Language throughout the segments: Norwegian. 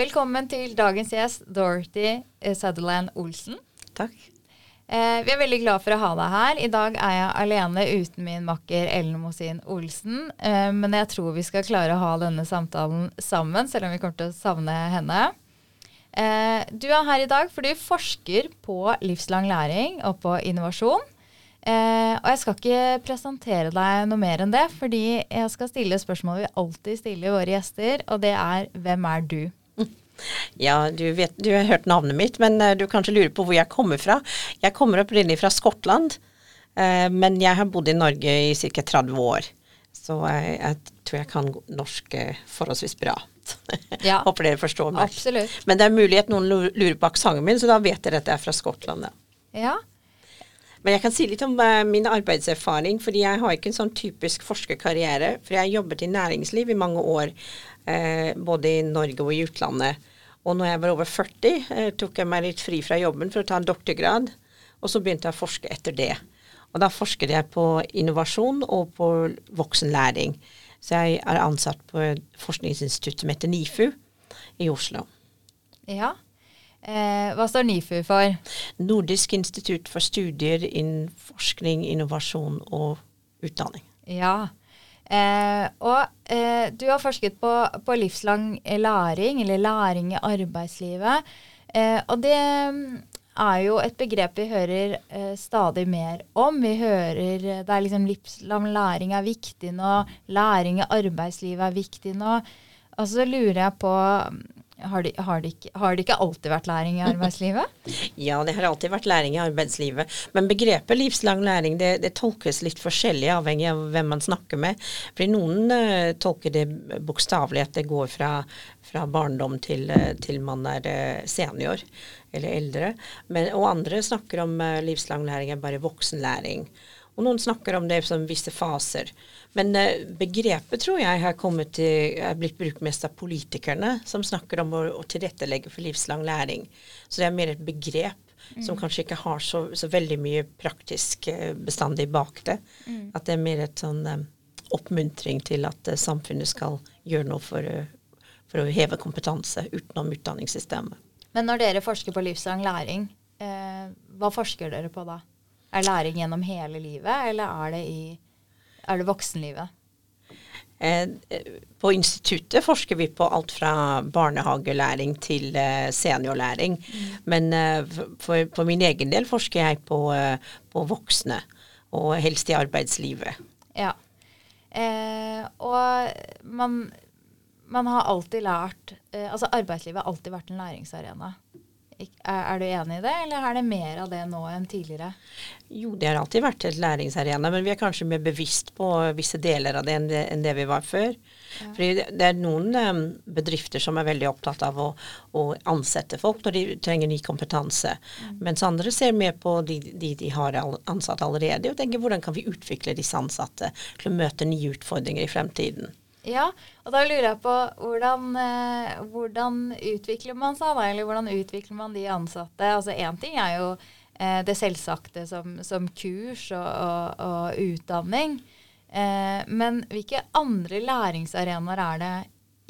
Velkommen til dagens gjest, Dorothy eh, Sutherland Olsen. Takk. Eh, vi er veldig glad for å ha deg her. I dag er jeg alene uten min makker Ellen Mosin Olsen. Eh, men jeg tror vi skal klare å ha denne samtalen sammen, selv om vi kommer til å savne henne. Eh, du er her i dag fordi du forsker på livslang læring og på innovasjon. Eh, og jeg skal ikke presentere deg noe mer enn det, fordi jeg skal stille spørsmål vi alltid stiller våre gjester, og det er hvem er du? Ja, du, vet, du har hørt navnet mitt, men uh, du kanskje lurer på hvor jeg kommer fra. Jeg kommer opprinnelig fra Skottland, uh, men jeg har bodd i Norge i ca. 30 år. Så jeg, jeg, tror jeg kan norsk uh, forholdsvis bra. Ja. Håper dere forstår meg. Absolutt. Men det er mulig at noen lurer på aksenten min, så da vet dere at jeg er fra Skottland. Ja. Ja. Men jeg kan si litt om uh, min arbeidserfaring, fordi jeg har ikke en sånn typisk forskerkarriere. For jeg har jobbet i næringsliv i mange år, uh, både i Norge og i utlandet. Og når jeg var over 40, uh, tok jeg meg litt fri fra jobben for å ta en doktorgrad. Og så begynte jeg å forske etter det. Og da forsket jeg på innovasjon og på voksenlæring. Så jeg er ansatt på et forskningsinstitutt som heter NIFU i Oslo. ja. Eh, hva står NIFU for? Nordisk institutt for studier innen forskning, innovasjon og utdanning. Ja. Eh, og eh, du har forsket på, på, livslang læring, eller læring i arbeidslivet. Eh, og det mm, er jo et begrep vi hører eh, stadig mer om. Vi hører det er liksom livslang læring er viktig nå, læring i arbeidslivet er viktig nå. Og så lurer jeg på har det, har, ikke, har ikke, alltid vært læring i arbeidslivet? ja, det har alltid vært læring i arbeidslivet. Men begrepet livslang læring det, det tolkes litt forskjellig avhengig av hvem man snakker med. Fordi noen uh, tolker det bokstavelig at det går fra, fra barndom til, uh, til, man er uh, senior eller eldre. Men, og andre snakker om livslang læring er bare voksenlæring. Og noen snakker om det som visse faser. Men uh, begrepet tror jeg har kommet til, er blitt brukt mest av politikerne, som snakker om å, å tilrettelegge for livslang læring. Så det er mer et begrep mm. som kanskje ikke har så, så veldig mye praktisk uh, bestandig bak det. Mm. At det er mer et sånn um, oppmuntring til at uh, samfunnet skal gjøre noe for, for, å heve kompetanse utenom utdanningssystemet. Men når dere forsker på livslang læring, hva forsker dere på da? Er læring gjennom hele livet, eller er det i er det voksenlivet? Eh, på instituttet forsker vi på alt fra barnehagelæring til eh, seniorlæring. Mm. Men eh, for, for, min egen del forsker jeg på, på voksne, og helst i arbeidslivet. Ja. Eh, og man, man, har alltid lært eh, Altså arbeidslivet har alltid vært en læringsarena. Er, du enig i det, eller er det mer av det nå enn tidligere? Jo, det har alltid vært et læringsarena, men vi er kanskje mer bevisst på visse deler av det enn det, vi var før. Ja. Fordi det er noen um, bedrifter som er veldig opptatt av å, å, ansette folk når de trenger ny kompetanse. Mm. Mens andre ser mer på de, de, de har ansatt allerede, og tenker hvordan kan vi utvikle disse ansatte til å møte nye utfordringer i fremtiden. Ja, og da lurer jeg på hvordan, eh, hvordan utvikler man seg, da? Eller hvordan utvikler man de ansatte? Altså Én ting er jo eh, det selvsagte som, som kurs og, og, og utdanning. Eh, men hvilke andre læringsarenaer er det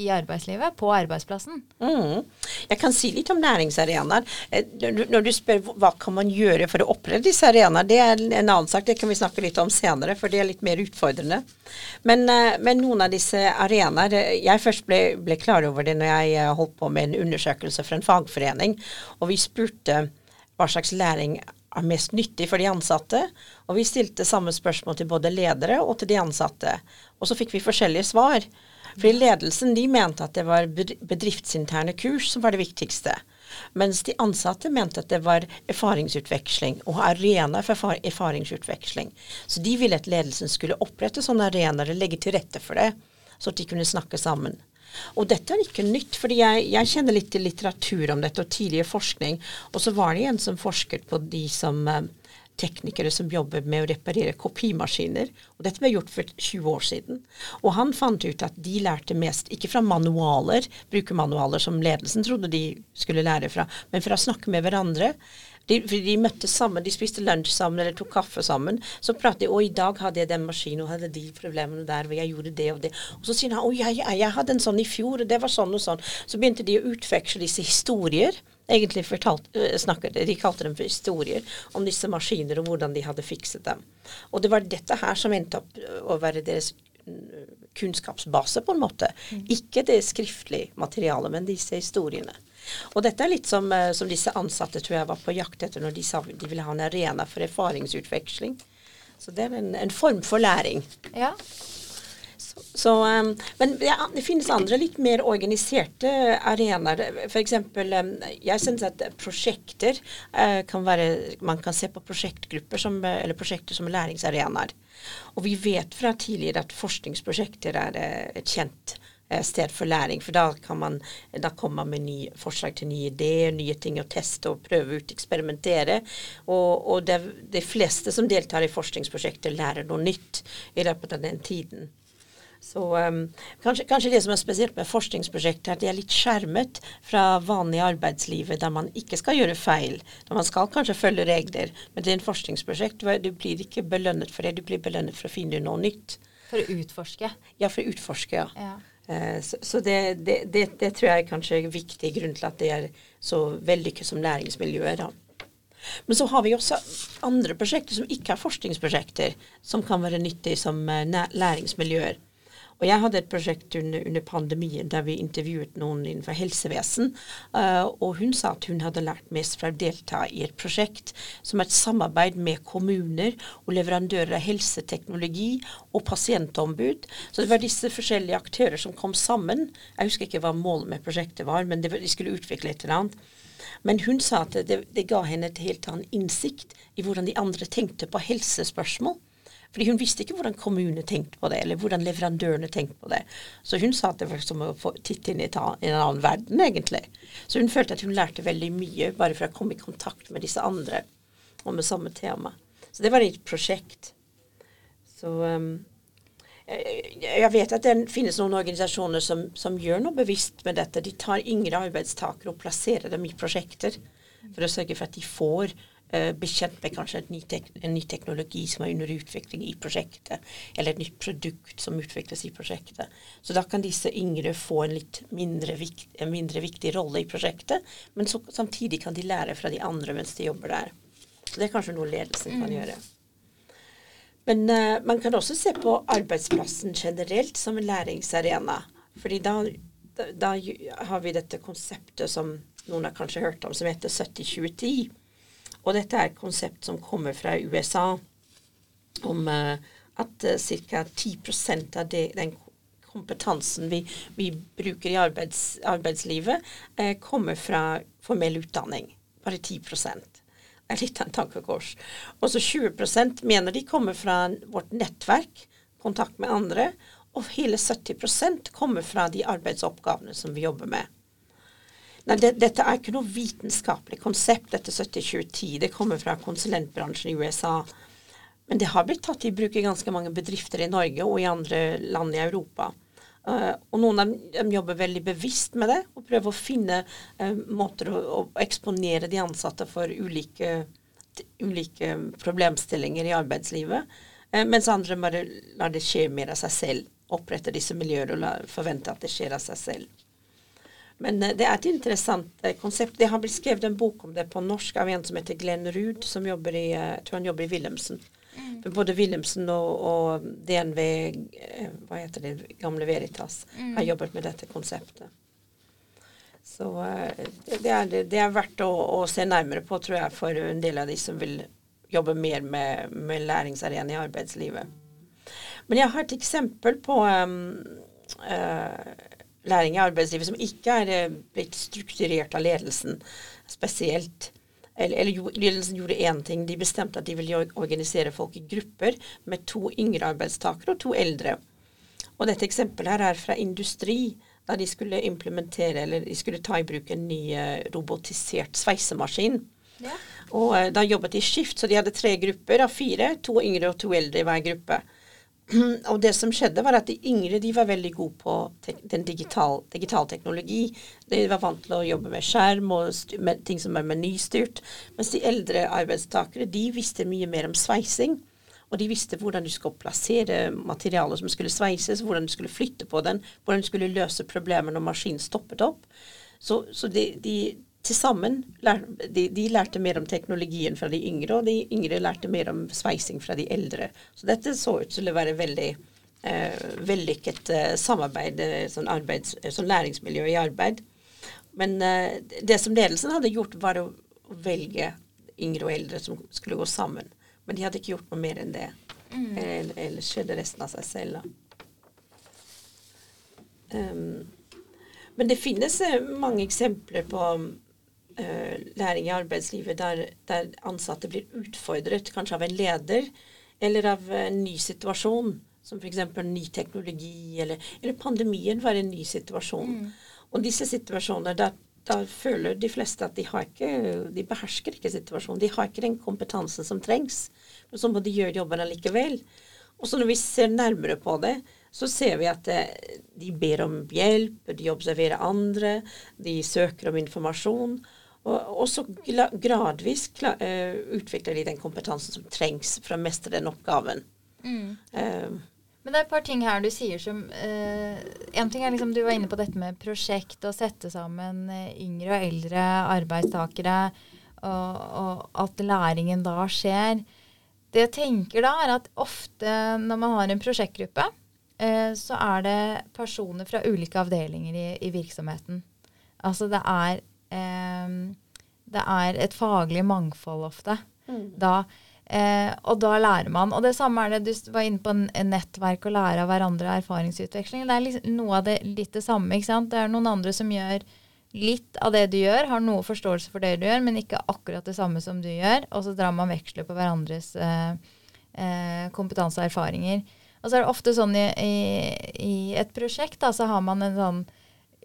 i arbeidslivet, på arbeidsplassen. Mm. Jeg kan si litt om næringsarenaer. Eh, når du spør hva kan man gjøre for å opprette disse arenaene, det er en annen sak, det kan vi snakke litt om senere, for det er litt mer utfordrende. Men, eh, men noen av disse arenaer eh, Jeg først ble, ble, klar over det når jeg holdt på med en undersøkelse for en fagforening, og vi spurte hva slags læring er mest nyttig for de ansatte. Og vi stilte samme spørsmål til både ledere og til de ansatte. Og så fikk vi forskjellige svar. Fordi ledelsen de mente at det var bedriftsinterne kurs som var det viktigste. Mens de ansatte mente at det var erfaringsutveksling og arena for erfaringsutveksling. Så de ville at ledelsen skulle opprette sånne arenaer og legge til rette for det, så at de kunne snakke sammen. Og dette er ikke nytt, fordi jeg, jeg, kjenner litt til litteratur om dette og tidligere forskning. Og så var det en som forsket på de som eh, teknikere som jobber med å reparere kopimaskiner. Og dette ble gjort for 20 år siden. Og han fant ut at de lærte mest, ikke fra manualer, brukermanualer som ledelsen trodde de skulle lære fra, men fra å snakke med hverandre. De, de møttes sammen, de spiste lunsj sammen eller tok kaffe sammen. Så pratet de og i dag hadde jeg den maskinen og hadde de problemene der, og jeg gjorde det og det. Og så sier han å ja, ja, jeg hadde en sånn i fjor, og det var sånn og sånn. Så begynte de å utveksle disse historier. Egentlig fortalt, snakket, De kalte dem for historier om disse maskiner og hvordan de hadde fikset dem. Og det var dette her som endte opp å være deres kunnskapsbase, på en måte. Mm. Ikke det skriftlige materialet, men disse historiene. Og dette er litt som, eh, som, disse ansatte tror jeg var på jakt etter når de sa de ville ha en arena for erfaringsutveksling. Så det er en, en form for læring. Ja. Så, um, men ja, det finnes andre litt mer organiserte arenaer. F.eks. Um, jeg syns at prosjekter uh, kan være Man kan se på prosjektgrupper som, eller prosjekter som læringsarenaer. Og vi vet fra tidligere at forskningsprosjekter er eh, et kjent eh, sted for læring. For da, kan man, da kommer man med nye forslag til nye ideer, nye ting å teste og prøve ut, eksperimentere. Og, og det, de fleste som deltar i forskningsprosjekter, lærer noe nytt i løpet av den tiden. Så um, kanskje, kanskje, det som er spesielt med forskningsprosjekter, er at de er litt skjermet fra vanlig arbeidslivet, der man ikke skal gjøre feil. Der man skal kanskje følge regler. Men det er en forskningsprosjekt. Du blir ikke belønnet for det, du blir belønnet for å finne noe nytt. For å utforske? Ja, for å utforske, ja. ja. Uh, så, så det, det, det, det, tror jeg er kanskje er viktig grunn til at det er så vellykket som læringsmiljøer. da. Men så har vi også andre prosjekter som ikke er forskningsprosjekter, som kan være nyttige som uh, læringsmiljøer. Og jeg hadde et prosjekt under, under, pandemien der vi intervjuet noen innenfor helsevesen. Uh, og hun sa at hun hadde lært mest fra å delta i et prosjekt som er et samarbeid med kommuner og leverandører av helseteknologi og pasientombud. Så det var disse forskjellige aktører som kom sammen. Jeg husker ikke hva målet med prosjektet var, men det, de skulle utvikle et eller annet. Men hun sa at det, det ga henne et helt annen innsikt i hvordan de andre tenkte på helsespørsmål. Fordi hun visste ikke hvordan kommunene tenkte på det, eller hvordan leverandørene tenkte på det. Så hun sa at det var som å få titte inn i en annen verden, egentlig. Så hun følte at hun lærte veldig mye bare for å komme i kontakt med disse andre og med samme tema. Så det var et prosjekt. Så um, jeg vet at det finnes noen organisasjoner som, som, gjør noe bevisst med dette. De tar yngre arbeidstakere og plasserer dem i prosjekter for å sørge for at de får Eh, bekjent med kanskje ny en ny teknologi som er under utvikling i prosjektet, eller et nytt produkt som utvikles i prosjektet. Så da kan disse yngre få en litt mindre, vikt, en mindre viktig rolle i prosjektet, men så, samtidig kan de lære fra de andre mens de jobber der. Så det er kanskje noe ledelsen kan mm. gjøre. Men uh, man kan også se på arbeidsplassen generelt som en læringsarena. fordi da, da, da har vi dette konseptet som noen har kanskje hørt om, som heter 70-2010 og dette er et konsept som kommer fra USA om uh, at uh, ca. 10% av det, den kompetansen vi, vi bruker i arbeids, arbeidslivet, uh, kommer fra formell utdanning. Bare 10 Det er litt av en tankekors. Og så 20% mener de kommer fra vårt nettverk, kontakt med andre. Og hele 70% kommer fra de arbeidsoppgavene som vi jobber med. Nei, det, dette er ikke noe vitenskapelig konsept, dette 70-2010. Det kommer fra konsulentbransjen i USA. Men det har blitt tatt i bruk i ganske mange bedrifter i Norge og i andre land i Europa. Uh, og noen av dem jobber veldig bevisst med det og prøver å finne uh, måter å, å, eksponere de ansatte for ulike, ulike problemstillinger i arbeidslivet. Uh, mens andre bare lar det skje mer av seg selv. Oppretter disse miljøer og forventer at det skjer av seg selv. Men eh, det er et interessant eh, konsept. Det har blitt skrevet en bok om det på norsk av en som heter Glenn Ruud, som jobber i eh, jeg tror han jobber i Wilhelmsen. Mm. Både Wilhelmsen og, og, DNV, hva heter det, Gamle Veritas, mm. har jobbet med dette konseptet. Så det er, det er verdt å, å, se nærmere på, tror jeg, for en del av de som vil jobbe mer med, med læringsarena i arbeidslivet. Men jeg har et eksempel på um, uh, læring i arbeidslivet som ikke er eh, blitt strukturert av ledelsen spesielt. Eller, eller ledelsen gjorde én ting. De bestemte at de ville organisere folk i grupper med to yngre arbeidstakere og to eldre. Og dette eksempelet her er fra industri, da de skulle implementere, eller de skulle ta i bruk en ny eh, robotisert sveisemaskin. Ja. Og uh, da jobbet de i skift, så de hadde tre grupper av fire. To yngre og to eldre i hver gruppe. og det som skjedde, var at de yngre de var veldig gode på den digital, digital, teknologi. De var vant til å jobbe med skjerm og med ting som er menystyrt. Mens de eldre arbeidstakere de visste mye mer om sveising. Og de visste hvordan du skulle plassere materialet som skulle sveises, hvordan du skulle flytte på den, hvordan du skulle løse problemer når maskinen stoppet opp. Så, så de, de til sammen de, de, lærte mer om teknologien fra de yngre, og de yngre lærte mer om sveising fra de eldre. Så dette så ut til å være veldig eh, vellykket eh, samarbeid, eh, sånn, arbeids, eh, sånn, læringsmiljø i arbeid. Men eh, det som ledelsen hadde gjort, var å velge yngre og eldre som skulle gå sammen. Men de hadde ikke gjort noe mer enn det. Mm. Ellers skjedde resten av seg selv. Um, men det finnes mange eksempler på læring i arbeidslivet der, der, ansatte blir utfordret kanskje av en leder eller av en ny situasjon, som f.eks. ny teknologi, eller, eller, pandemien var en ny situasjon. Mm. Og disse situasjonene, da, da, føler de fleste at de, har ikke, de behersker ikke situasjonen. De har ikke den kompetansen som trengs. Men så må de gjøre jobben allikevel. Og så når vi ser nærmere på det, så ser vi at eh, de ber om hjelp, de observerer andre, de søker om informasjon. Og, så gradvis uh, utvikler de den kompetansen som trengs for å mestre den oppgaven. Mm. Uh, men det er et par ting her du sier som uh, En ting er liksom du var inne på dette med prosjekt, og sette sammen yngre og eldre arbeidstakere, og, og, at læringen da skjer. Det jeg tenker da, er at ofte når man har en prosjektgruppe, så er det personer fra ulike avdelinger i, i virksomheten. Altså det er eh, det er et faglig mangfold ofte. Mm. Da, eh, og da lærer man. Og det samme er det du var inne på nettverk og lære av hverandre erfaringsutveksling. Det er liksom noe av det litt det samme. ikke sant? Det er noen andre som gjør litt av det du gjør, har noe forståelse for det du gjør, men ikke akkurat det samme som du gjør. Og så drar man veksler på hverandres eh, eh, kompetanse og erfaringer. Og så er det ofte sånn i, i, i et prosjekt, da, så har man en sånn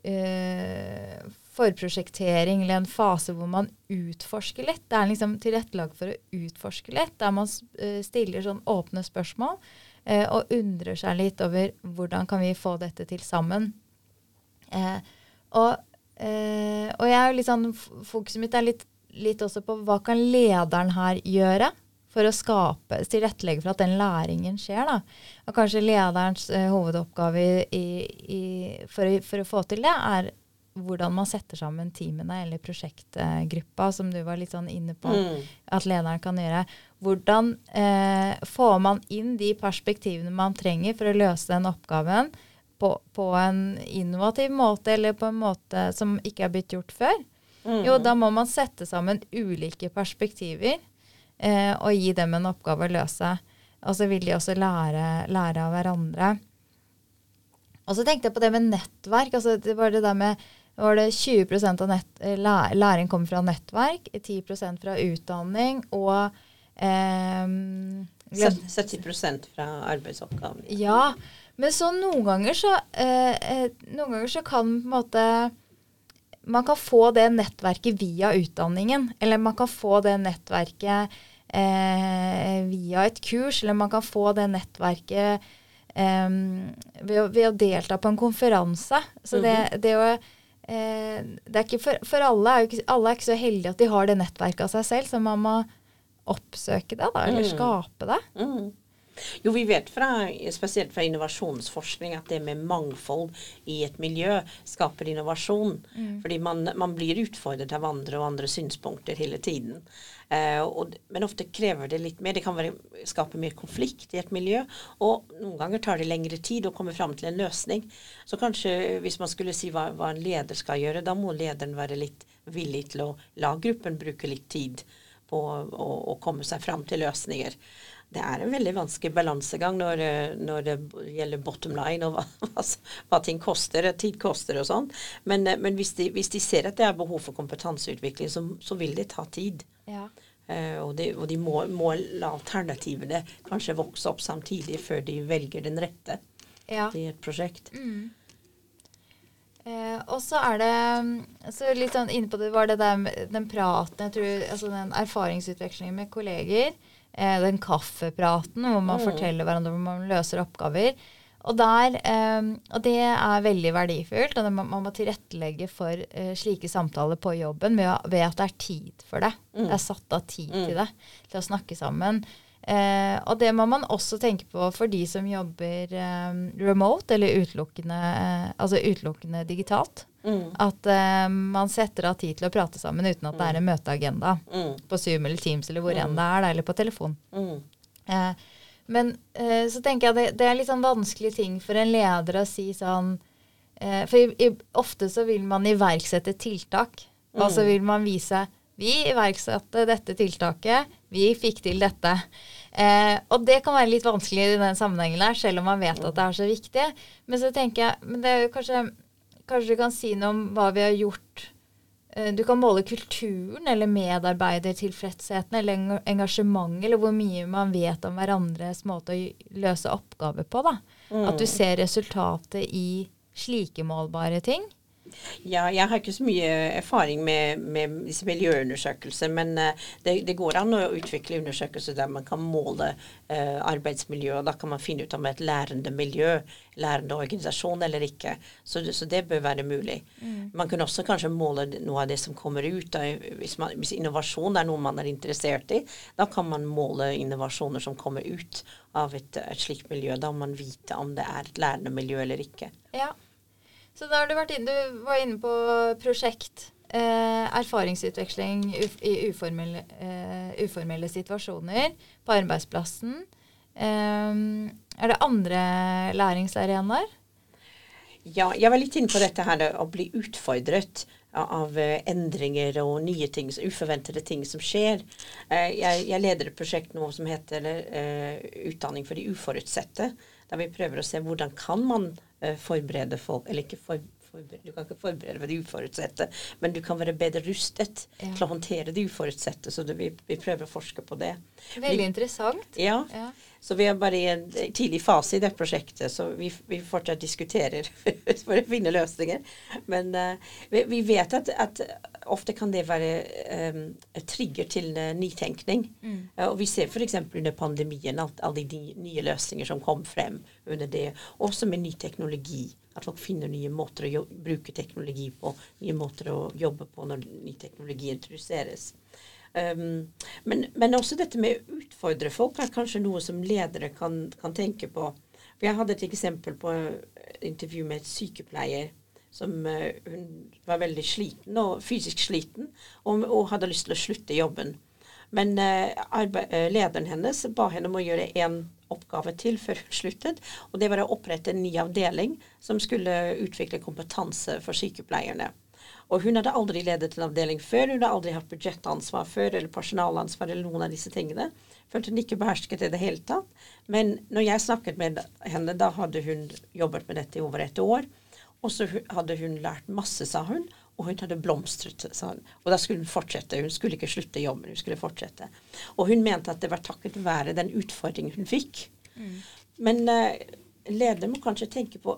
uh, forprosjektering eller en fase hvor man utforsker litt. Det er liksom tilrettelagt for å utforske litt, der man eh, stiller sånn åpne spørsmål eh, og undrer seg litt over hvordan kan vi få dette til sammen. Eh, og, eh, og jeg sånn, fokuset mitt er litt, litt også på hva kan lederen her gjøre? for å skape, tilrettelegge for at den læringen skjer. Da. Og kanskje lederens uh, hovedoppgave i, i, for, for, å få til det, er hvordan man setter sammen teamene eller prosjektgruppa, som du var litt sånn inne på mm. at lederen kan gjøre. Hvordan eh, får man inn de perspektivene man trenger for å løse den oppgaven på, på, en innovativ måte, eller på en måte som ikke er blitt gjort før? Mm. Jo, da må man sette sammen ulike perspektiver eh, og gi dem en oppgave å løse. Og så vil de også lære, lære av hverandre. Og så tenkte jeg på det med nettverk. altså Det var det der med var det 20% av nett, eh, læring kommer fra nettverk, 10 fra utdanning og eh, 70% fra arbeidsoppgaver. Ja, men så noen ganger så, eh, eh, noen ganger så kan på en måte Man kan få det nettverket via utdanningen, eller man kan få det nettverket eh, via et kurs, eller man kan få det nettverket eh, ved å, ved, å, delta på en konferanse. Så det, mhm. det å er ikke for, for alle, er ikke, alle er ikke så heldige at de har det nettverket av seg selv, så man må oppsøke det, da, eller mm. skape det. Mm. Jo, vi vet fra, spesielt fra innovasjonsforskning at det med mangfold i et miljø skaper innovasjon. Mm. Fordi man, man, blir utfordret av andre og andre synspunkter hele tiden. Eh, og, men ofte krever det litt mer. Det kan være, skape mer konflikt i et miljø. Og noen ganger tar det lengre tid å komme fram til en løsning. Så kanskje hvis man skulle si hva, hva en leder skal gjøre, da må lederen være litt villig til å la gruppen bruke litt tid på å, å komme seg fram til løsninger det er en veldig vanskelig balansegang når, når, det gjelder bottom line og hva, hva, hva ting koster, tid koster og sånn. Men, men hvis, de, hvis, de, ser at det er behov for kompetanseutvikling, så, så vil det ta tid. Ja. Uh, og, de, og, de, må, må, la alternativene kanskje vokse opp samtidig før de velger den rette ja. i et prosjekt. Mm. Uh, og så er det så litt sånn inne på det var det der med den praten, jeg tror, altså den erfaringsutvekslingen med kolleger. eh, den kaffepraten hvor man Mm. forteller hverandre hvor man løser oppgaver. Og, der, eh, og det er veldig verdifullt. og det, man, man må tilrettelegge for eh, slike samtaler på jobben med, ved at det er tid for det. Mm. Det er satt av tid til det, til å snakke sammen. Eh, og det må man også tenke på for de som jobber eh, remote, eller utelukkende, eh, altså utelukkende digitalt. Mm. At man setter av tid til å prate sammen uten at det er en møteagenda Mm. på Zoom eller Teams eller hvor enn det er, eller på telefon. Mm. Eh, men eh, så tenker jeg det, det er litt sånn vanskelig ting for en leder å si sånn eh, For i, i, ofte så vil man iverksette tiltak, og så vil man vise vi iverksatte dette tiltaket, vi fikk til dette. Eh, og det kan være litt vanskelig i den sammenhengen der, selv om man vet at det er så viktig. Men så tenker jeg men det er jo kanskje, kanskje du kan si noe om hva vi har gjort Du kan måle kulturen eller medarbeidertilfredsheten eller eng- engasjementet, eller hvor mye man vet om hverandres måte å løse oppgaver på. da. At du ser resultatet i slike målbare ting. Ja, jeg har ikke så mye erfaring med, med disse miljøundersøkelser, men eh, det, det går an å utvikle undersøkelser der man kan måle uh, arbeidsmiljø, og da kan man finne ut om det er et lærende miljø, lærende organisasjon eller ikke. Så, så det bør være mulig. Man kan også kanskje måle noe av det som kommer ut. Da, Hvis, man, hvis innovasjon er noe man er interessert i, da kan man måle innovasjoner som kommer ut av et, et slikt miljø. Da må man vite om det er et lærende miljø eller ikke. Ja. Så da har du vært inne, du var inne på prosjekt. Eh, erfaringsutveksling i uformelle, eh, uformelle situasjoner på arbeidsplassen. Eh, er det andre læringsarenaer? Ja, jeg var litt inne på dette her å bli utfordret av eh, endringer og nye ting, uforventede ting som skjer. Eh, jeg, jeg leder et prosjekt nå som heter eh, Utdanning for de uforutsette. Der vi prøver å se hvordan kan man forberede folk Eller ikke for, forberede, du kan ikke forberede for de uforutsette, men du kan være bedre rustet Ja. til å håndtere de uforutsette. Så det, vi, vi prøver å forske på det. Veldig interessant. Ja, Ja. Så vi er bare i en tidlig fase i det prosjektet, så vi, vi fortsatt diskuterer for å finne løsninger. Men uh, vi, vi vet at, at ofte kan det være um, trigger til eh, nytenkning. Uh, og vi ser f.eks. under pandemien alt, alle de nye løsninger som kom frem under det. Også med ny teknologi. At folk finner nye måter å jobbe, bruke teknologi på, nye måter å jobbe på når ny teknologi introduseres. Um, men, men også dette med å utfordre folk er kanskje noe som ledere kan, kan tenke på. For Jeg hadde et eksempel på et intervju med et sykepleier som uh, hun var veldig sliten, og fysisk sliten, og, og hadde lyst til å slutte jobben. Men uh, eh, lederen hennes ba henne om å gjøre én oppgave til før hun sluttet. Og det var å opprette en ny avdeling som skulle utvikle kompetanse for sykepleierne. Og hun hadde aldri ledet en avdeling før, hun hadde aldri hatt budsjettansvar før, eller personalansvar, eller noen av disse tingene. Følte hun ikke behersket det i det hele tatt. Men når jeg snakket med henne, da hadde hun jobbet med dette i over et år. Og så hadde hun lært masse, sa hun. Og hun hadde blomstret, sa hun. Og da skulle hun fortsette. Hun skulle ikke slutte jobben, hun skulle fortsette. Og hun mente at det var takket være den utfordringen hun fikk. Men uh, ledere må kanskje tenke på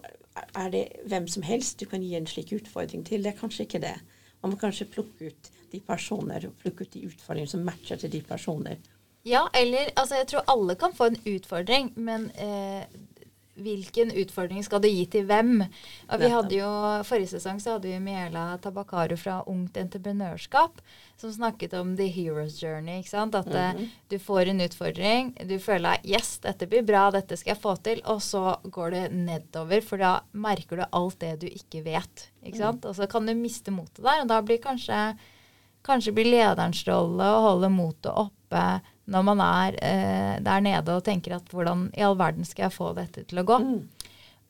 er det hvem som helst du kan gi en slik utfordring til. Det er kanskje ikke det. Man må kanskje plukke ut de personer og plukke ut de utfordringene som matcher til de personer. Ja, eller altså jeg tror alle kan få en utfordring, men eh, hvilken utfordring skal du gi til hvem? Og vi hadde jo, Forrige sesong så hadde vi Miela Tabakaru fra Ungt Entreprenørskap som snakket om the hero's journey. ikke sant? At eh, du får en utfordring, du føler yes, dette blir bra, dette skal jeg få til, og så går det nedover, for da merker du alt det du ikke vet. ikke sant? Og så kan du miste motet der, og da blir kanskje Kanskje blir lederens rolle å holde motet oppe når man er eh, der nede og tenker at hvordan i all verden skal jeg få dette til å gå?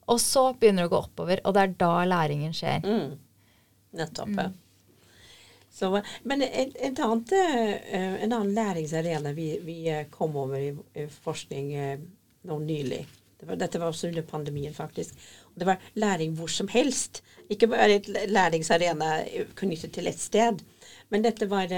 Og så begynner det å gå oppover, og det er da læringen skjer. Mm. Nettopp. ja. Så, men et, et annet, eh, en annen læringsarena vi, vi eh, kom over i, forskning eh, nå nylig det var, Dette var også under pandemien, faktisk. Og det var læring hvor som helst. Ikke bare et læringsarena knyttet til et sted. Men dette var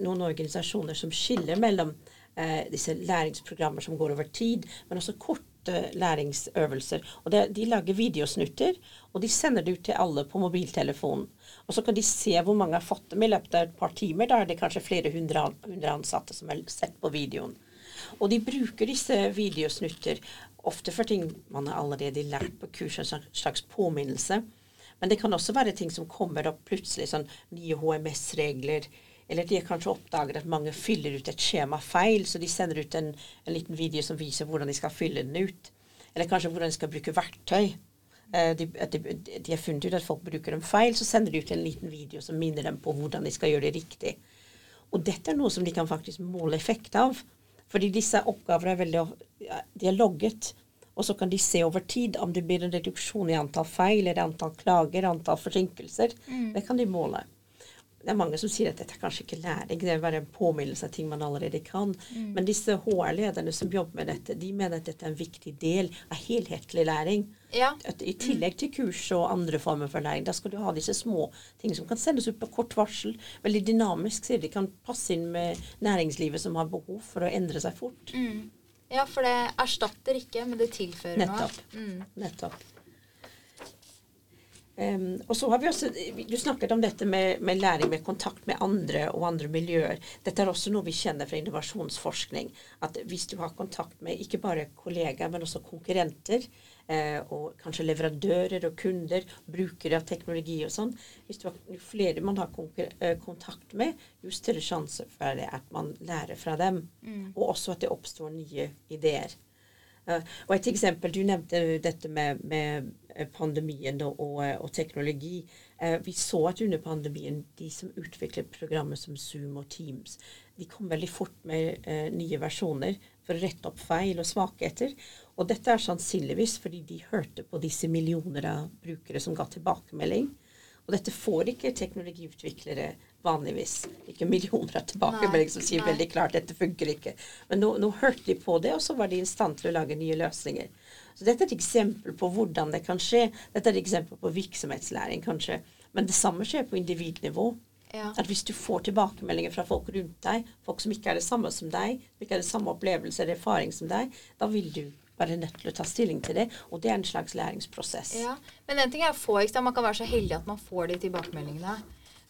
noen organisasjoner som skiller mellom eh, disse læringsprogrammer som går over tid, men også korte læringsøvelser. Og det, De lager videosnutter, og de sender det ut til alle på mobiltelefonen. Og så kan de se hvor mange har fått dem i løpet av et par timer. Da er det kanskje flere hundre, hundre ansatte som har sett på videoen. Og de bruker disse videosnutter ofte for ting man har allerede lært på kurs, en slags påminnelse. Men det kan også være ting som kommer opp plutselig, sånn nye HMS-regler. Eller de har kanskje oppdaget at mange fyller ut et skjema feil, så de sender ut en, en liten video som viser hvordan de skal fylle den ut. Eller kanskje hvordan de skal bruke verktøy. Eh, de, de, de, har funnet ut at folk bruker dem feil, så sender de ut en liten video som minner dem på hvordan de skal gjøre det riktig. Og dette er noe som de kan faktisk måle effekt av. Fordi disse oppgavene er veldig De er logget. Og så kan de se over tid om det blir en reduksjon i antall feil, eller antall klager, antall forsinkelser. Mm. Det kan de måle det er mange som sier at dette er kanskje ikke læring, det er bare en påminnelse av ting man allerede kan. Mm. Men disse HR-lederne som jobber med dette, de mener at dette er en viktig del av helhetlig læring. Ja. I tillegg til kurs og andre former for læring, da skal du ha disse små ting som kan sendes ut på kort varsel. Veldig dynamisk, sier de kan passe inn med næringslivet som har behov for å endre seg fort. Mm. Ja, for det erstatter ikke, men det tilfører Nettopp. noe. Mm. Nettopp. Um, og så har vi også, Du snakket om dette med, med, læring med kontakt med andre og andre miljøer. Dette er også noe vi kjenner fra innovasjonsforskning. At hvis du har kontakt med ikke bare kollegaer, men også konkurrenter, eh, og kanskje leverandører og kunder, brukere av teknologi og sånn Hvis du har, Jo flere man har eh, kontakt med, jo større sjanse for det at man lærer fra dem. Mm. Og også at det oppstår nye ideer. Og et eksempel, Du nevnte dette med, med Eh, pandemien og, og, eh, og teknologi. Eh, vi så at under pandemien, de som utviklet programmer som Zoom og Teams, de kom veldig fort med nye versjoner for å rette opp feil og svakheter. Og dette er sannsynligvis fordi de hørte på disse millioner av brukere som ga tilbakemelding. Og dette får ikke teknologiutviklere vanligvis. Ikke millioner av tilbakemeldinger som sier nei. veldig klart dette funker ikke. Men nå, nå, hørte de på det, og så var de i stand til å lage nye løsninger. Så dette er et eksempel på hvordan det kan skje. Dette er et eksempel på virksomhetslæring, kanskje. Men det samme skjer på individnivå. Ja. At hvis du får tilbakemeldinger fra folk rundt deg, folk som ikke er det samme som deg, som ikke har det samme opplevelse eller erfaring som deg, da vil du være nødt til å ta stilling til det. Og det er en slags læringsprosess. Ja, Men en ting er å få, man kan være så heldig at man får de tilbakemeldingene.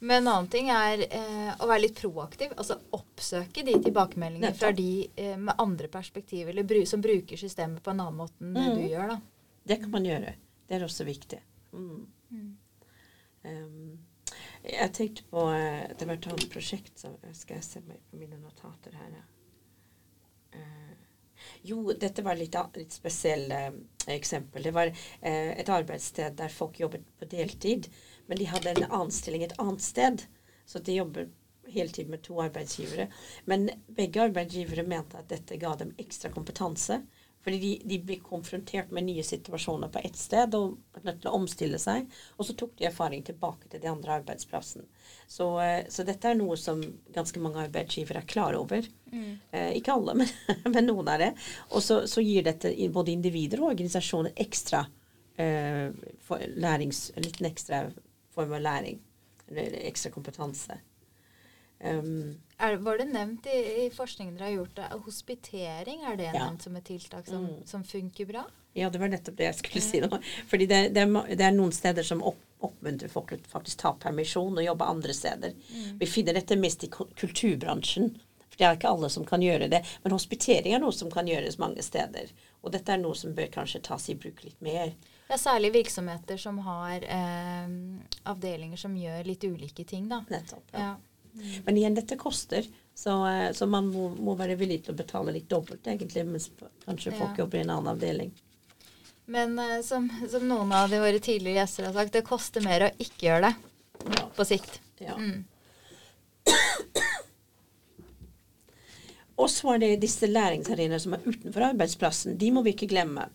Men en annen ting er eh, å være litt proaktiv. Altså oppsøke de tilbakemeldingene fra de eh, med andre perspektiver, eller bru, som bruker systemet på en annen måte enn det mm. du gjør. da. Det kan man gjøre. Det er også viktig. Mm. Mm. Um, jeg tenkte på uh, Det var et annet prosjekt som Skal jeg se på mine notater her. Uh, jo, dette var litt, litt spesielt uh, eksempel. Det var et arbeidssted der folk jobbet på deltid. Men de hadde en annen stilling et annet sted. Så de jobber heltid med to arbeidsgivere. Men begge arbeidsgivere mente at dette ga dem ekstra kompetanse. Fordi de, de ble konfrontert med nye situasjoner på ett sted og var nødt til å omstille seg. Og så tok de erfaring tilbake til de andre arbeidsplassen. Så, eh, så dette er noe som ganske mange arbeidsgivere er klar over. Mm. Eh, ikke alle, men, men, noen av det. Og så, så, gir dette både individer og organisasjoner ekstra eh, lærings, litt ekstra form av læring. Eller ekstra kompetanse. Um, er, var det nevnt i, i, forskningen dere har gjort? Det? Hospitering, er det ja. nevnt som et tiltak som, mm. som, funker bra? Ja, det var nettopp det jeg skulle si nå. Fordi det, det, er, det er, noen steder som opp, oppmuntrer folk til faktisk ta permisjon og jobbe andre steder. Mm. Vi finner dette mest i kulturbransjen. For det er ikke alle som kan gjøre det. Men hospitering er noe som kan gjøres mange steder. Og dette er noe som bør kanskje tas i bruk litt mer. Ja, særlig virksomheter som har eh, avdelinger som gjør litt ulike ting, da. Nettopp. Ja. ja. Mm. Men igjen, dette koster. Så, eh, så man må, må, være villig til å betale litt dobbelt, egentlig, mens kanskje folk ja. jobber i en annen avdeling. Men eh, som, som, noen av de våre tidligere gjester har sagt, det koster mer å ikke gjøre det ja. på sikt. Ja. Mm. Og så er det disse læringsarenaene som er utenfor arbeidsplassen. De må vi ikke glemme.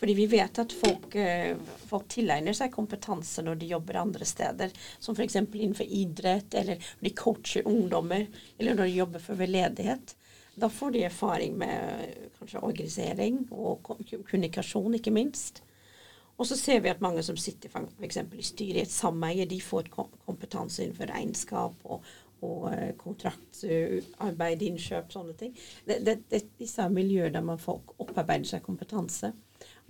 Fordi vi vet at folk, eh, folk, tilegner seg kompetanse når de jobber andre steder. Som f.eks. innenfor idrett, eller når de coacher ungdommer, eller når de jobber for veldedighet. Da får de erfaring med kanskje organisering og kommunikasjon, ikke minst. Og så ser vi at mange som sitter f.eks. i styret i et sameie, de får kompetanse innenfor regnskap og, og eh, kontraktarbeid, innkjøp, sånne ting. Det, det, det, disse er miljøer der man folk opparbeider seg kompetanse.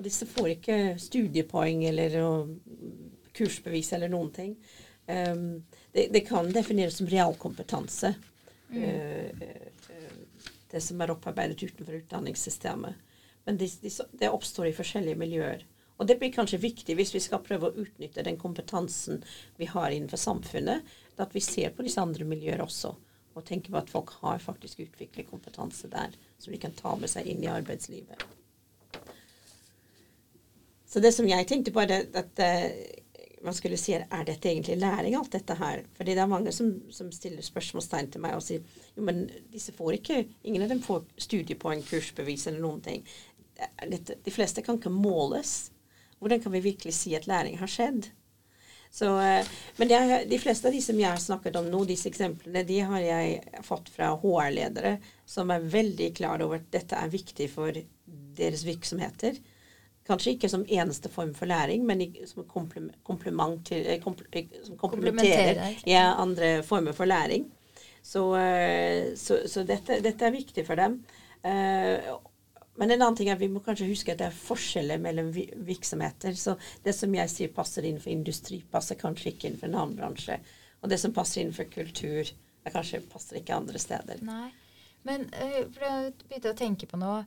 Og disse får ikke studiepoeng eller kursbevis eller noen ting. Um, det, det, kan defineres som realkompetanse. Mm. Uh, uh, det som er opparbeidet utenfor utdanningssystemet. Men det det de oppstår i forskjellige miljøer. Og det blir kanskje viktig hvis vi skal prøve å utnytte den kompetansen vi har innenfor samfunnet, at vi ser på disse andre miljøer også. Og tenker på at folk har faktisk utviklet kompetanse der, som de kan ta med seg inn i arbeidslivet. Så det som jeg tenkte på, er at, uh, man skulle si er dette egentlig læring, alt dette her? Fordi det er mange som, som stiller spørsmålstegn til meg og sier jo, men disse får ikke Ingen av dem får studiepoeng, kursbevis eller noen ting. Dette, de fleste kan ikke måles. Hvordan kan vi virkelig si at læring har skjedd? Så, eh, men er, de fleste av de som jeg har snakket om nå, disse eksemplene, de har jeg fått fra HR-ledere som er veldig klar over at dette er viktig for deres virksomheter. Kanskje ikke som eneste form for læring, men som komplement til, eh, eh, som komplementerer ja, andre former for læring. Så, så, så dette, dette, er viktig for dem. Men en annen ting er at vi må kanskje huske at det er forskjeller mellom virksomheter. Så det som jeg sier passer innenfor industri, passer kanskje ikke innenfor en annen bransje. Og det som passer innenfor kultur, er kanskje passer ikke andre steder. Nei. Men for jeg begynte å tenke på noe,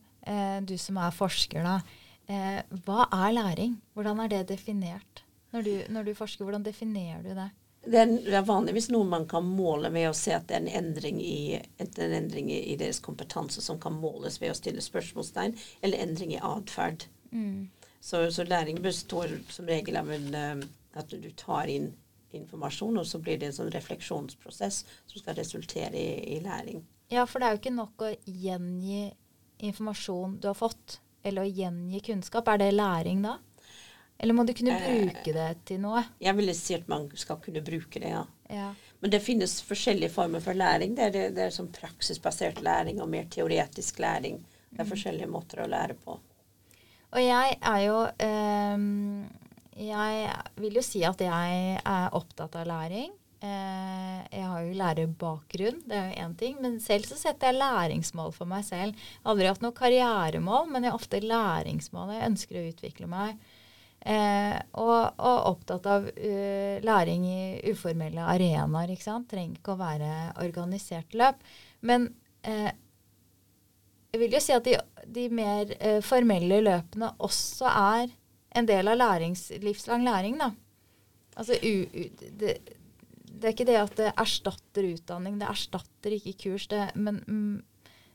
du som er forsker, da. Uh, hva er læring? Hvordan er det definert? Når du, når du forsker, hvordan definerer du det? Det er, det er, vanligvis noe man kan måle ved å se at det er en endring, i, en endring i, deres kompetanse som kan måles ved å stille spørsmålstegn, eller endring i atferd. Mm. Så, så, læring består som regel av en, uh, at du tar inn informasjon, og så blir det en sånn refleksjonsprosess som skal resultere i, i læring. Ja, for det er jo ikke nok å gjengi informasjon du har fått, eller å gjengi kunnskap. Er det læring da? Eller må du kunne eh, bruke det til noe? Jeg ville si at man skal kunne bruke det, ja. ja. Men det finnes forskjellige former for læring. Det er, det, det er som praksisbasert læring og mer teoretisk læring. Det er mm. forskjellige måter å lære på. Og jeg er jo øh, Jeg vil jo si at jeg er opptatt av læring. Eh, jeg har jo lærerbakgrunn, det er jo én ting. Men selv så setter jeg læringsmål for meg selv. Aldri hatt noe karrieremål, men jeg har ofte læringsmål. Jeg ønsker å utvikle meg. Eh, og, og, opptatt av uh, læring i uformelle arenaer. ikke sant? Trenger ikke å være organisert løp. Men eh, jeg vil jo si at de, de mer eh, formelle løpene også er en del av livslang læring. da. Altså, u, u, det, det, er ikke det at det erstatter utdanning, det erstatter ikke kurs. Det, men,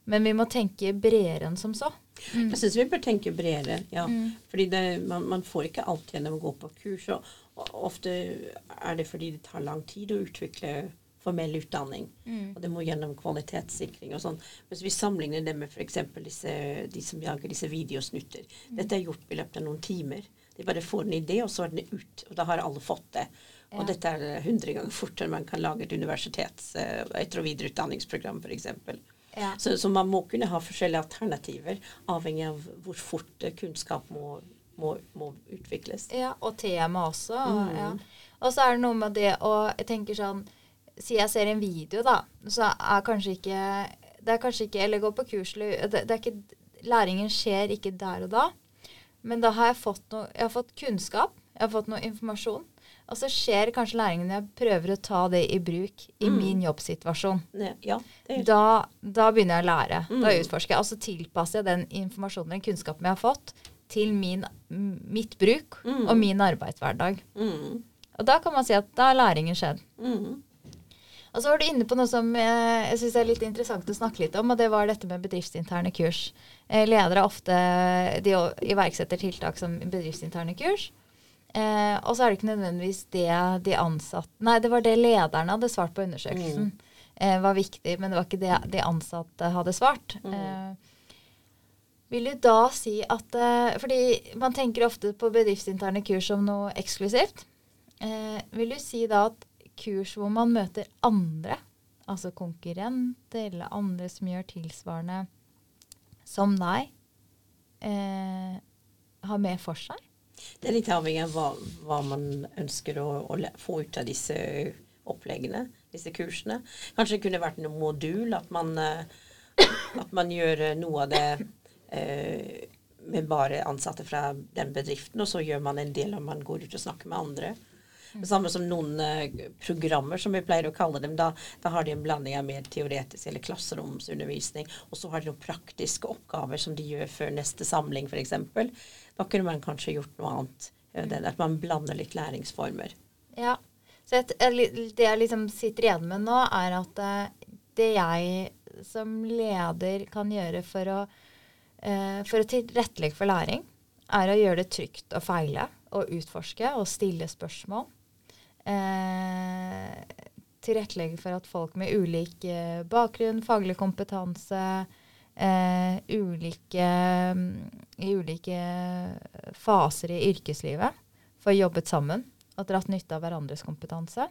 men vi må tenke bredere enn som så. Mm. Jeg syns vi bør tenke bredere. ja. Mm. Fordi det, man, man, får ikke alt gjennom å gå på kurs. Og, og, ofte er det fordi det tar lang tid å utvikle formell utdanning. Mm. Og det må gjennom kvalitetssikring og sånn. Hvis vi sammenligner det med f.eks. de som jager disse videosnutter. Mm. Dette er gjort i løpet av noen timer. De bare får en idé, og så er den ut. Og da har alle fått det. Ja. Og dette er hundre ganger fortere man kan lage et universitets- uh, etter- og videreutdanningsprogram f.eks. Ja. Så, så, man må kunne ha forskjellige alternativer, avhengig av hvor fort eh, kunnskap må, må, må utvikles. Ja, og tema også. Mm. Ja. Og så er det noe med det å Jeg tenker sånn Si jeg ser en video, da, så er kanskje ikke Det er kanskje ikke Eller går på kurs det, det er ikke, Læringen skjer ikke der og da. Men da har jeg fått noe Jeg har fått kunnskap. Jeg har fått noe informasjon. Og så skjer kanskje læringen når jeg prøver å ta det i bruk i mm. min jobbsituasjon. Ja, da, da, begynner jeg å lære. Mm. Da utforsker jeg. Og så tilpasser jeg den informasjonen den kunnskapen jeg har fått, til min, mitt bruk mm. og min arbeidshverdag. Mm. Og da kan man si at da har læringen skjedd. Mm. Og så var du inne på noe som jeg, jeg syns er litt interessant å snakke litt om, og det var dette med bedriftsinterne kurs. Eh, ledere ofte de iverksetter tiltak som bedriftsinterne kurs. Eh, og så er det ikke nødvendigvis det de ansatte Nei, det var det lederne hadde svart på undersøkelsen. Mm. Eh, var viktig, men det var ikke det de ansatte hadde svart. Mm. Eh, vil du da si at eh, Fordi man tenker ofte på bedriftsinterne kurs som noe eksklusivt. Eh, vil du si da at kurs hvor man møter andre, altså konkurrenter eller andre som gjør tilsvarende som deg, eh, har mer for seg? Det er litt avhengig av hva, hva man ønsker å, å, få ut av disse oppleggene, disse kursene. Kanskje det kunne vært noen modul, at man, eh, at man gjør noe av det eh, med bare ansatte fra den bedriften, og så gjør man en del om man går ut og snakker med andre. Det samme som noen eh, programmer, som vi pleier å kalle dem. Da, da har de en blanding av mer teoretisk eller klasseromsundervisning. Og så har de noen praktiske oppgaver som de gjør før neste samling, f.eks. Da kunne man kanskje gjort noe annet. eh, det- At man blander litt læringsformer. Ja. Så et, det jeg liksom sitter igjen med nå, er at eh, det jeg som leder kan gjøre for å, for å tilrettelegge for læring, er å gjøre det trygt å feile og utforske og stille spørsmål. Eh, tilrettelegge for at folk med ulik eh, bakgrunn, faglig kompetanse, eh, ulike, i ulike faser i yrkeslivet får jobbet sammen og dratt nytte av hverandres kompetanse.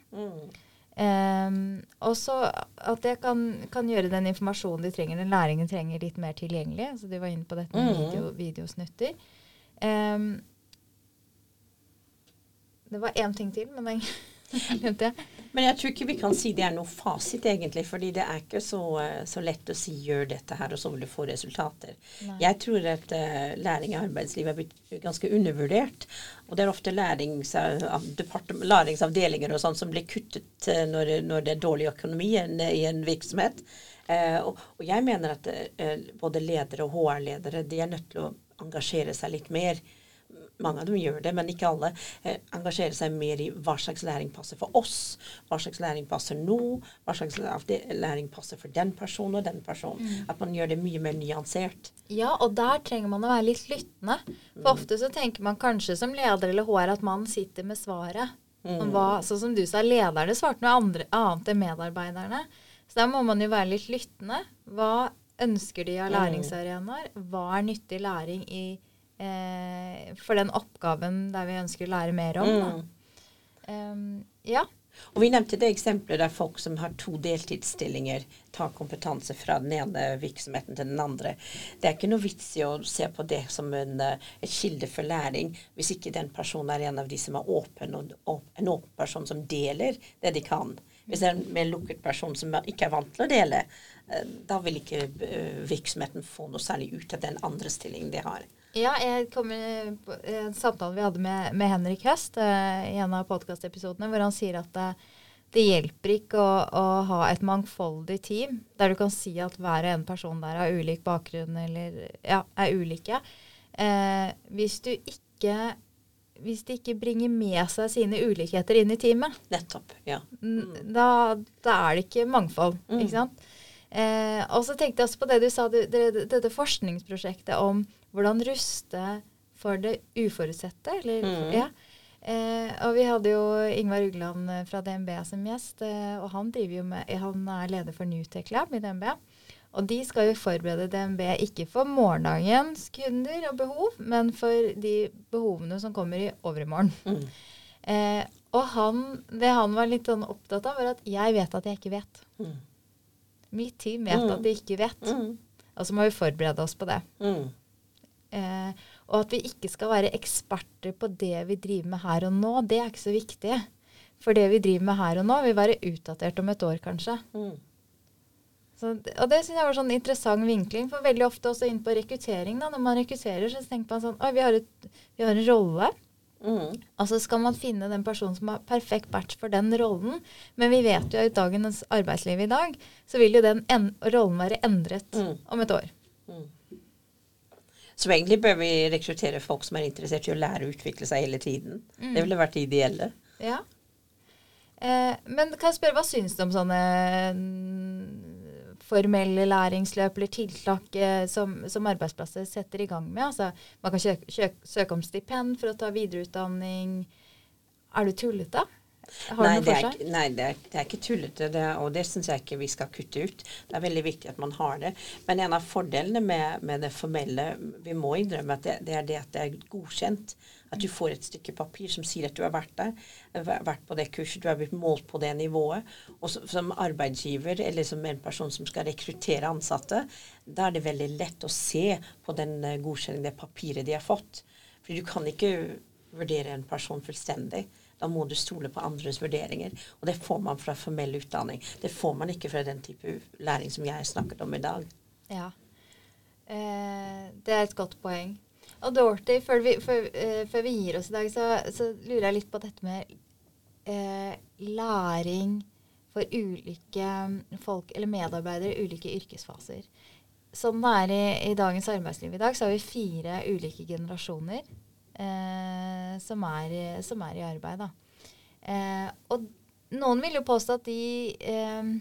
Um, og så at det kan, kan gjøre den informasjonen de trenger, den læringen trenger, litt mer tilgjengelig. Så de var inne på dette med Mhm. video, videosnutter. Um, det var én ting til, men den glemte jeg. Men jeg tror ikke vi kan si det er noe fasit, egentlig. fordi det er ikke så, eh, så lett å si 'gjør dette her', og så vil du få resultater. Nei. Jeg tror at uh, læring i arbeidslivet er blitt ganske undervurdert. Og det er ofte lærings, av læringsavdelinger og sånn som blir kuttet uh, når, når det er dårlig økonomi i en, virksomhet. Uh, og, og jeg mener at både ledere og HR-ledere de er nødt til å engasjere seg litt mer. Mange av dem gjør det, men ikke alle. Eh, engasjere seg mer i hva slags læring passer for oss. Hva slags læring passer nå. Hva slags læring passer for den personen og den personen. At man gjør det mye mer nyansert. Ja, og der trenger man å være litt lyttende. For ofte så tenker man kanskje som leder eller HR at man sitter med svaret. Mm. hva, sånn som du sa, lederne svarte noe andre, annet enn medarbeiderne. Så der må man jo være litt lyttende. Hva ønsker de av læringsarenaer? Hva er nyttig læring i, eh, for den oppgaven der vi ønsker å lære mer om? Um, ja. Og Vi nevnte det eksempelet der folk som har to deltidsstillinger, tar kompetanse fra den ene virksomheten til den andre. Det er ikke noe vits i å se på det som en, eh, et kilde for læring hvis ikke den personen er en av de som er åpen, og, og en åpen person som deler det de kan. Hvis det er en mer lukket person som ikke er vant til å dele, eh, da vil ikke eh, virksomheten få noe særlig ut av den andre stillingen de har. Ja, jeg kom i på en samtale vi hadde med, med Henrik Høst eh, i en av podkastepisodene, hvor han sier at det, det hjelper ikke å, å ha et mangfoldig team der du kan si at hver og en person der har ulik bakgrunn eller ja, er ulike. Eh, hvis du ikke hvis de ikke bringer med seg sine ulikheter inn i teamet, Nettopp. ja. Mm. da, da er det ikke mangfold. Ikke sant? Eh, og så tenkte jeg også på det du sa, du, det, dette forskningsprosjektet om hvordan ruste for det uforutsette. Eller, Mm. ja. eh, og vi hadde jo Ingvar Ugland eh, fra DNB som gjest, eh, og han, jo med, han er leder for Newtech Lab i DNB. Og de skal jo forberede DNB ikke for morgendagens kunder og behov, men for de behovene som kommer i overmorgen. Mm. Eh, og han, det han var litt sånn opptatt av, var at jeg vet at jeg ikke vet. Mm. Mitt team vet Mm. at de ikke vet. Mm. Og så må vi forberede oss på det. Mm. Eh, og at vi ikke skal være eksperter på det vi driver med her og nå, det er ikke så viktig. For det vi driver med her og nå, vil være utdatert om et år, kanskje. Mm. Så, og det synes jeg var sånn interessant vinkling, for veldig ofte også inn på rekruttering. da, Når man rekrutterer, så tenker man sånn Oi, vi har, et, vi har en rolle. Mm. Altså skal man finne den personen som har perfekt match for den rollen. Men vi vet jo at i dagens arbeidsliv i dag, så vil jo den en rollen være endret Mm. om et år. Så egentlig bør vi rekruttere folk som er interessert i å lære å utvikle seg hele tiden. Mm. Det ville vært det ideelle. Ja. Eh, men kan jeg spørre, hva syns du om sånne mm, formelle læringsløp eller tiltak eh, som, som arbeidsplasser setter i gang med? Altså, man kan søke, søke, søke om stipend for å ta videreutdanning. Er du tullete? Nei, det er, nei, det er, det er ikke tullete, det, og det syns jeg ikke vi skal kutte ut. Det er veldig viktig at man har det. Men en av fordelene med, med det formelle, vi må innrømme at det, det er det at det er godkjent. At du får et stykke papir som sier at du har vært der, væ- vært på det kurset, du har blitt målt på det nivået. Og så, som arbeidsgiver, eller som en person som skal rekruttere ansatte, da er det veldig lett å se på den eh, godkjenningen, det papiret de har fått. For du kan ikke vurdere en person fullstendig. Da må du stole på andres vurderinger. Og det får man fra formell utdanning. Det får man ikke fra den type læring som jeg snakket om i dag. Ja. Eh, det er et godt poeng. Og Dorothy, før vi, før, eh, før vi gir oss i dag, så, så lurer jeg litt på dette med eh, læring for ulike folk, eller medarbeidere i ulike yrkesfaser. Sånn det er i, i, dagens arbeidsliv i dag, så har vi fire ulike generasjoner som, er, som, er, i arbeid. Eh, og noen vil jo påstå at de eh,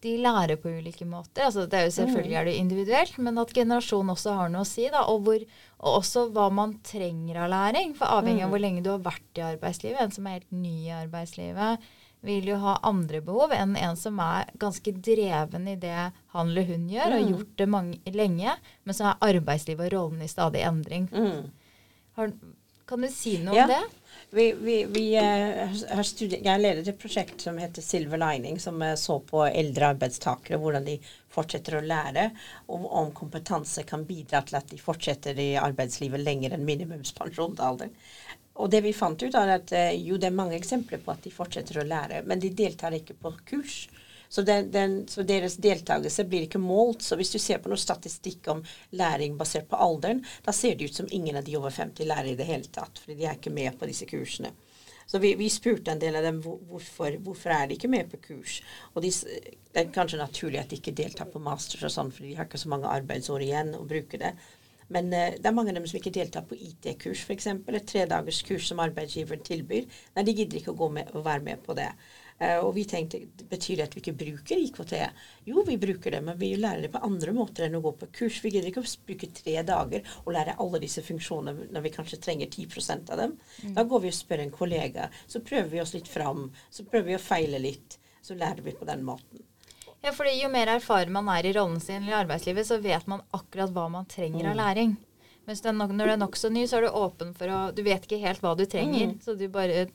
de lærer på ulike måter. Altså, det er jo Selvfølgelig er det individuelt, men at generasjon også har noe å si. Da, og, hvor, og, også hva man trenger av læring. For avhengig av mm. hvor lenge du har vært i arbeidslivet. En som er helt ny i arbeidslivet, vil jo ha andre behov enn en som er ganske dreven i det han eller hun gjør, og har mm. gjort det mange, lenge, men så er arbeidslivet og rollen i stadig endring. Mm. Har, kan du si noe ja. om det? Vi, vi, vi uh, har studert, jeg leder et prosjekt som heter Silver Lining, som uh, så på eldre arbeidstakere, hvordan de fortsetter å lære, og om kompetanse kan bidra til at de fortsetter i arbeidslivet lenger enn minimumspensjonsalder. Og det vi fant ut, er at uh, jo, det er mange eksempler på at de fortsetter å lære, men de deltar ikke på kurs. Så, den, den, så, deres deltakelse blir ikke målt. Så hvis du ser på noe statistikk om læring basert på alderen, da ser det ut som ingen av de over 50 lærer i det hele tatt. fordi de er ikke med på disse kursene. Så vi, vi spurte en del av dem hvorfor, hvorfor er de ikke med på kurs. Og de, det er kanskje naturlig at de ikke deltar på masters og sånn, for de har ikke så mange arbeidsår igjen å bruke det. Men uh, det er mange av dem som ikke deltar på IT-kurs, f.eks. Et tredagerskurs som arbeidsgiveren tilbyr. Nei, de gidder ikke å, gå med, å være med på det. Uh, og vi tenkte betyr det at vi ikke bruker IKT? Jo, vi bruker det, men vi lærer det på andre måter enn å gå på kurs. Vi gidder ikke å bruke tre dager og lære alle disse funksjonene når vi kanskje trenger 10% av dem. Mm. Da går vi og spør en kollega. Så prøver vi oss litt fram. Så prøver vi å feile litt. Så lærer vi på den måten. Ja, fordi Jo mer erfaren man er i rollen sin i arbeidslivet, så vet man akkurat hva man trenger mm. av læring. Mens når du er nokså ny, så er du åpen for å Du vet ikke helt hva du trenger, mm. så du bare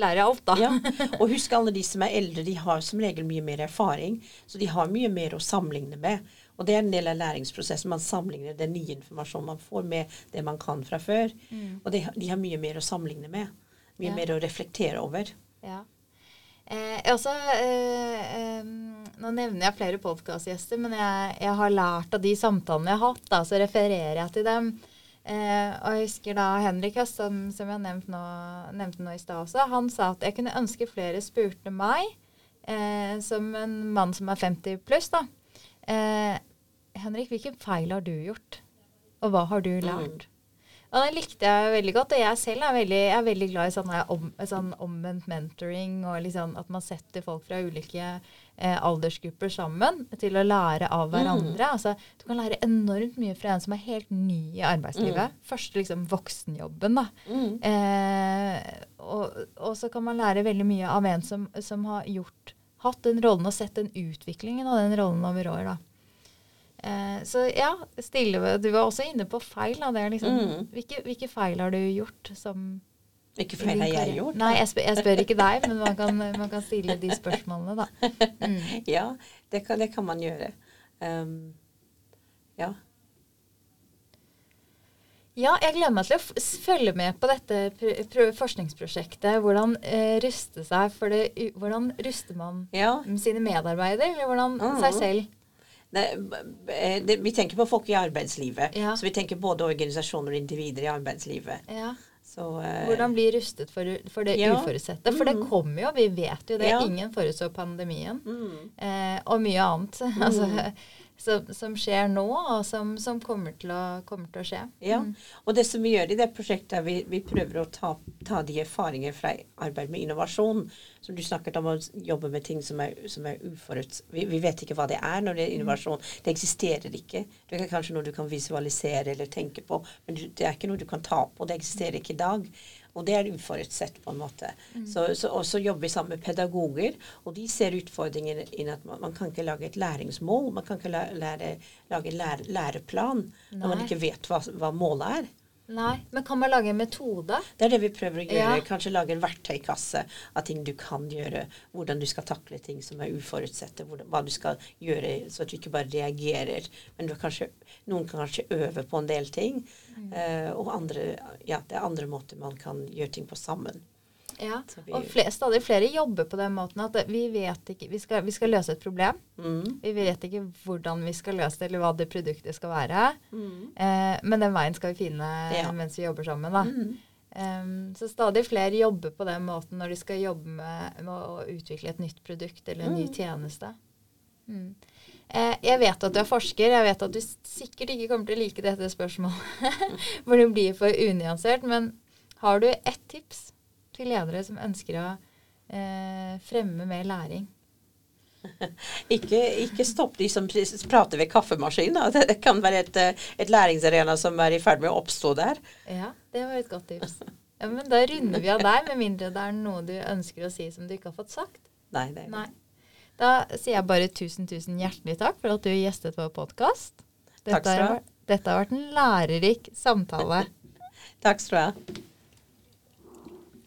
lærer alt, da. ja. Og husk alle de som er eldre, de har som regel mye mer erfaring. Så de har mye mer å sammenligne med. Og det er en del av læringsprosessen. Man sammenligner den nye informasjonen man får med det man kan fra før. Mm. Og de, de, har mye mer å sammenligne med. Mye ja. mer å reflektere over. Ja. Eh, også, eh, eh, nå nevner jeg flere podkastgjester, men jeg, jeg, har lært av de samtalene jeg har hatt, da, så refererer jeg til dem. Eh, og jeg husker da Henrik som, som jeg nevnte nå, nevnt nå i stad også, han sa at jeg kunne ønske flere spurte meg, eh, som en mann som er 50 pluss, da. Eh, Henrik, hvilke feil har du gjort? Og hva har du lært? Mm. Og det likte jeg veldig godt. Og jeg selv er veldig, er veldig glad i sånn, om, sånn omvendt mentoring, og liksom at man setter folk fra ulike eh, aldersgrupper sammen til å lære av hverandre. Mm. Altså, du kan lære enormt mye fra en som er helt ny i arbeidslivet. Mm. Første liksom voksenjobben, da. Mm. Eh, og, og, så kan man lære veldig mye av en som, som har gjort, hatt den rollen og sett den utviklingen av den rollen over år. da. Eh, så ja, stille, du var også inne på feil. Da. Liksom, mm. hvilke, hvilke, feil har du gjort som Hvilke feil har jeg gjort? Nei, jeg spør, jeg spør, ikke deg, men man kan, man kan, stille de spørsmålene, da. Mm. Ja, det kan, det kan, man gjøre. Um, ja. Ja, jeg gleder meg til å følge med på dette forskningsprosjektet. Hvordan uh, ruste seg for det, Hvordan ruster man ja. sine medarbeidere, eller hvordan mm. seg selv? Det, det, vi tenker på folk i arbeidslivet. Ja. Så vi tenker både organisasjoner og individer i arbeidslivet. Ja. Så, eh, Hvordan bli rustet for, for det ja. uforutsette? For det mm. kommer jo, vi vet jo det. Ingen forutså pandemien. Mm. Eh, og mye annet. Mm. altså som, som, skjer nå, og som, som kommer, til å, kommer, til å, skje. Ja, mm. og det som vi gjør i det prosjektet, er vi, vi prøver å ta, ta, de erfaringer fra arbeid med innovasjon, som du snakket om å jobbe med ting som er, som er uforuts... Vi, vi, vet ikke hva det er når det er mm. innovasjon. Det eksisterer ikke. Det er kanskje noe du kan visualisere eller tenke på, men det er ikke noe du kan ta på. Det eksisterer ikke i dag. Og det er uforutsett, på en måte. Mm. Så, så, også jobber vi sammen med pedagoger, og de ser utfordringer i at man, man, kan ikke lage et læringsmål. Man kan ikke lære, lage en lære, læreplan Nei. når man ikke vet hva, hva målet er. Nei, Men kan man lage en metode? Det er det vi prøver å gjøre. Ja. Kanskje lage en verktøykasse av ting du kan gjøre. Hvordan du skal takle ting som er uforutsette. Hvordan, hva du skal gjøre så at du ikke bare reagerer. Men kanskje, noen kan kanskje øve på en del ting. Mm. Uh, og andre, ja, det er andre måter man kan gjøre ting på sammen. Ja, vi, og flere, stadig flere jobber på den måten at vi vet ikke Vi skal, vi skal løse et problem. Mm. Vi vet ikke hvordan vi skal løse det, eller hva det produktet skal være. Mm. Eh, men den veien skal vi finne ja. mens vi jobber sammen. da. Mm. Um, så stadig flere jobber på den måten når de skal jobbe med, med å utvikle et nytt produkt eller en ny tjeneste. Mm. Eh, jeg vet at du er forsker. Jeg vet at du sikkert ikke kommer til å like dette spørsmålet, for det blir for unyansert. Men har du ett tips til ledere som ønsker å eh, fremme mer læring? ikke, ikke stopp de som prater ved kaffemaskinen. Det kan være et, et læringsarena som er i ferd med å oppstå der. Ja, det var et godt tips. Ja, men da runder vi av der, med mindre det er noe du ønsker å si som du ikke har fått sagt. Nei, det er Nei. Da sier jeg bare tusen, tusen hjertelig takk for at du gjestet vår podkast. Ha. Dette har vært en lærerik samtale. takk skal du ha.